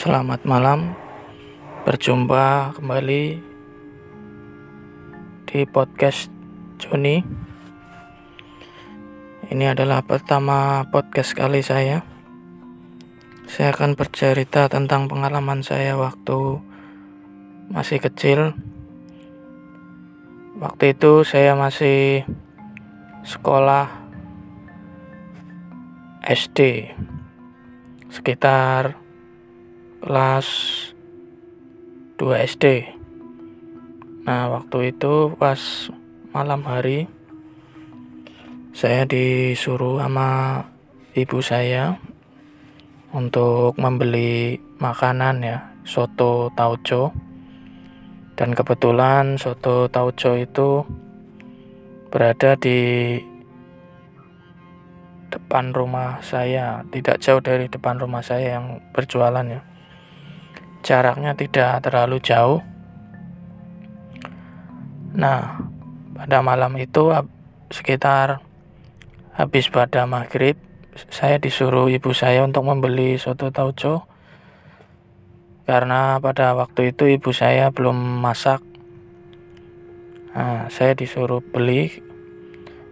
Selamat malam, berjumpa kembali di podcast Joni. Ini adalah pertama podcast kali saya. Saya akan bercerita tentang pengalaman saya waktu masih kecil. Waktu itu saya masih sekolah SD sekitar kelas 2 SD nah waktu itu pas malam hari saya disuruh sama ibu saya untuk membeli makanan ya soto tauco. Dan kebetulan soto tauco itu berada di depan rumah saya tidak jauh dari depan rumah saya yang berjualan ya jaraknya tidak terlalu jauh. Nah, pada malam itu sekitar habis pada maghrib, saya disuruh ibu saya untuk membeli soto tauco karena pada waktu itu ibu saya belum masak. Nah, saya disuruh beli,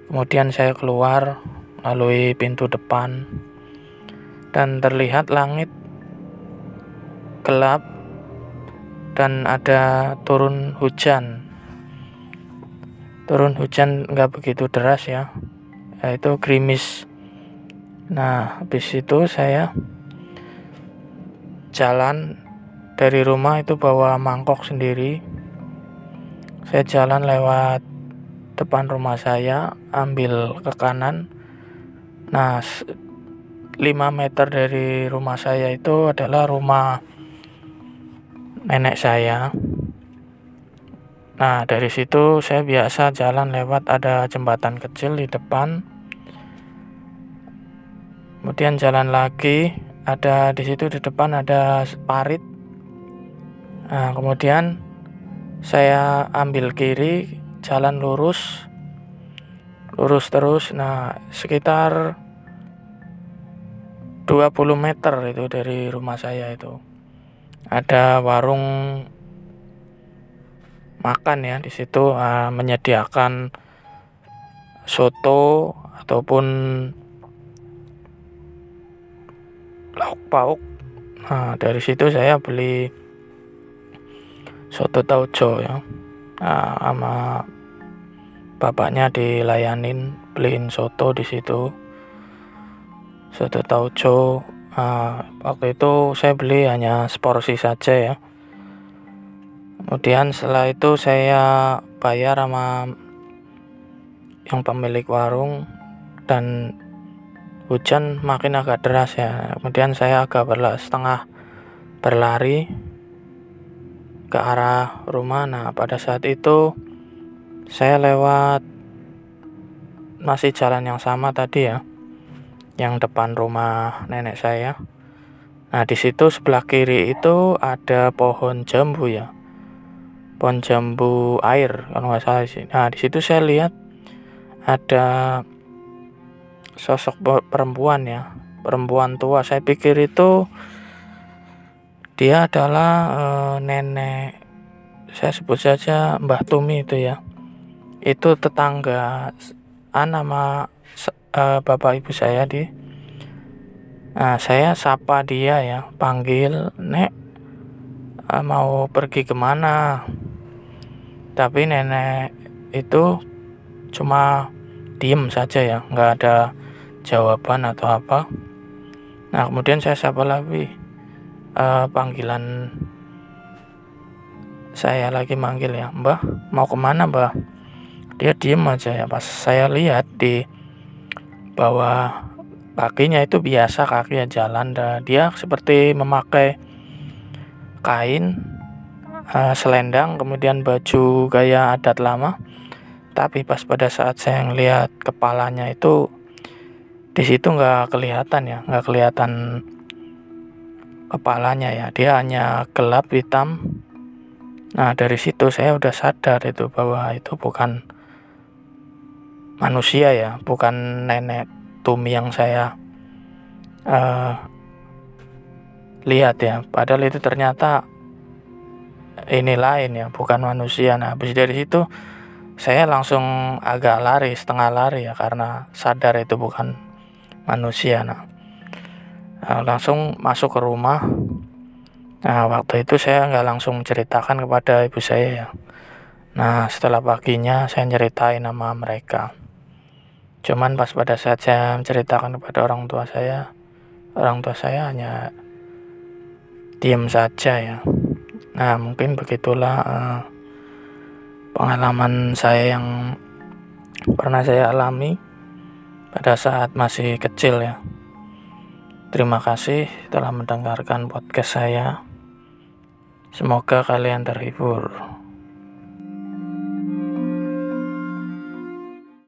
kemudian saya keluar melalui pintu depan dan terlihat langit gelap dan ada turun hujan. Turun hujan nggak begitu deras ya. Yaitu gerimis. Nah habis itu saya jalan dari rumah itu bawa mangkok sendiri. Saya jalan lewat depan rumah saya ambil ke kanan. Nah 5 meter dari rumah saya itu adalah rumah nenek saya. Nah, dari situ saya biasa jalan lewat ada jembatan kecil di depan. Kemudian jalan lagi, ada di situ di depan ada parit. Nah, kemudian saya ambil kiri, jalan lurus. Lurus terus. Nah, sekitar 20 meter itu dari rumah saya itu ada warung makan ya di situ uh, menyediakan soto ataupun lauk pauk. Nah dari situ saya beli soto tauco ya. Nah, sama bapaknya dilayanin beliin soto di situ. Soto tauco Nah, waktu itu saya beli hanya seporsi saja ya. Kemudian setelah itu saya bayar sama yang pemilik warung dan hujan makin agak deras ya. Kemudian saya agak berla setengah berlari ke arah rumah. Nah, pada saat itu saya lewat masih jalan yang sama tadi ya yang depan rumah nenek saya. Nah, di situ sebelah kiri itu ada pohon jambu ya. Pohon jambu air kalau nggak salah sih. Nah, di situ saya lihat ada sosok perempuan ya, perempuan tua. Saya pikir itu dia adalah e, nenek saya sebut saja Mbah Tumi itu ya. Itu tetangga nama uh, bapak ibu saya di nah saya sapa dia ya panggil nek uh, mau pergi ke mana? Tapi nenek itu cuma diem saja ya nggak ada jawaban atau apa. Nah kemudian saya sapa lagi uh, panggilan saya lagi manggil ya mbah mau ke mana mbah? Dia diem aja ya pas saya lihat di bahwa kakinya itu biasa kaki jalan. Dan dia seperti memakai kain uh, selendang kemudian baju gaya adat lama. Tapi pas pada saat saya ngelihat kepalanya itu di situ nggak kelihatan ya nggak kelihatan kepalanya ya. Dia hanya gelap hitam. Nah dari situ saya udah sadar itu bahwa itu bukan manusia ya bukan nenek Tumi yang saya uh, lihat ya. Padahal itu ternyata ini lain ya bukan manusia. Nah habis dari situ saya langsung agak lari setengah lari ya karena sadar itu bukan manusia. Nah, nah langsung masuk ke rumah. Nah waktu itu saya nggak langsung menceritakan kepada ibu saya ya. Nah setelah paginya saya ceritain nama mereka cuman pas pada saat saya menceritakan kepada orang tua saya orang tua saya hanya diam saja ya nah mungkin begitulah uh, pengalaman saya yang pernah saya alami pada saat masih kecil ya. Terima kasih telah mendengarkan podcast saya. Semoga kalian terhibur.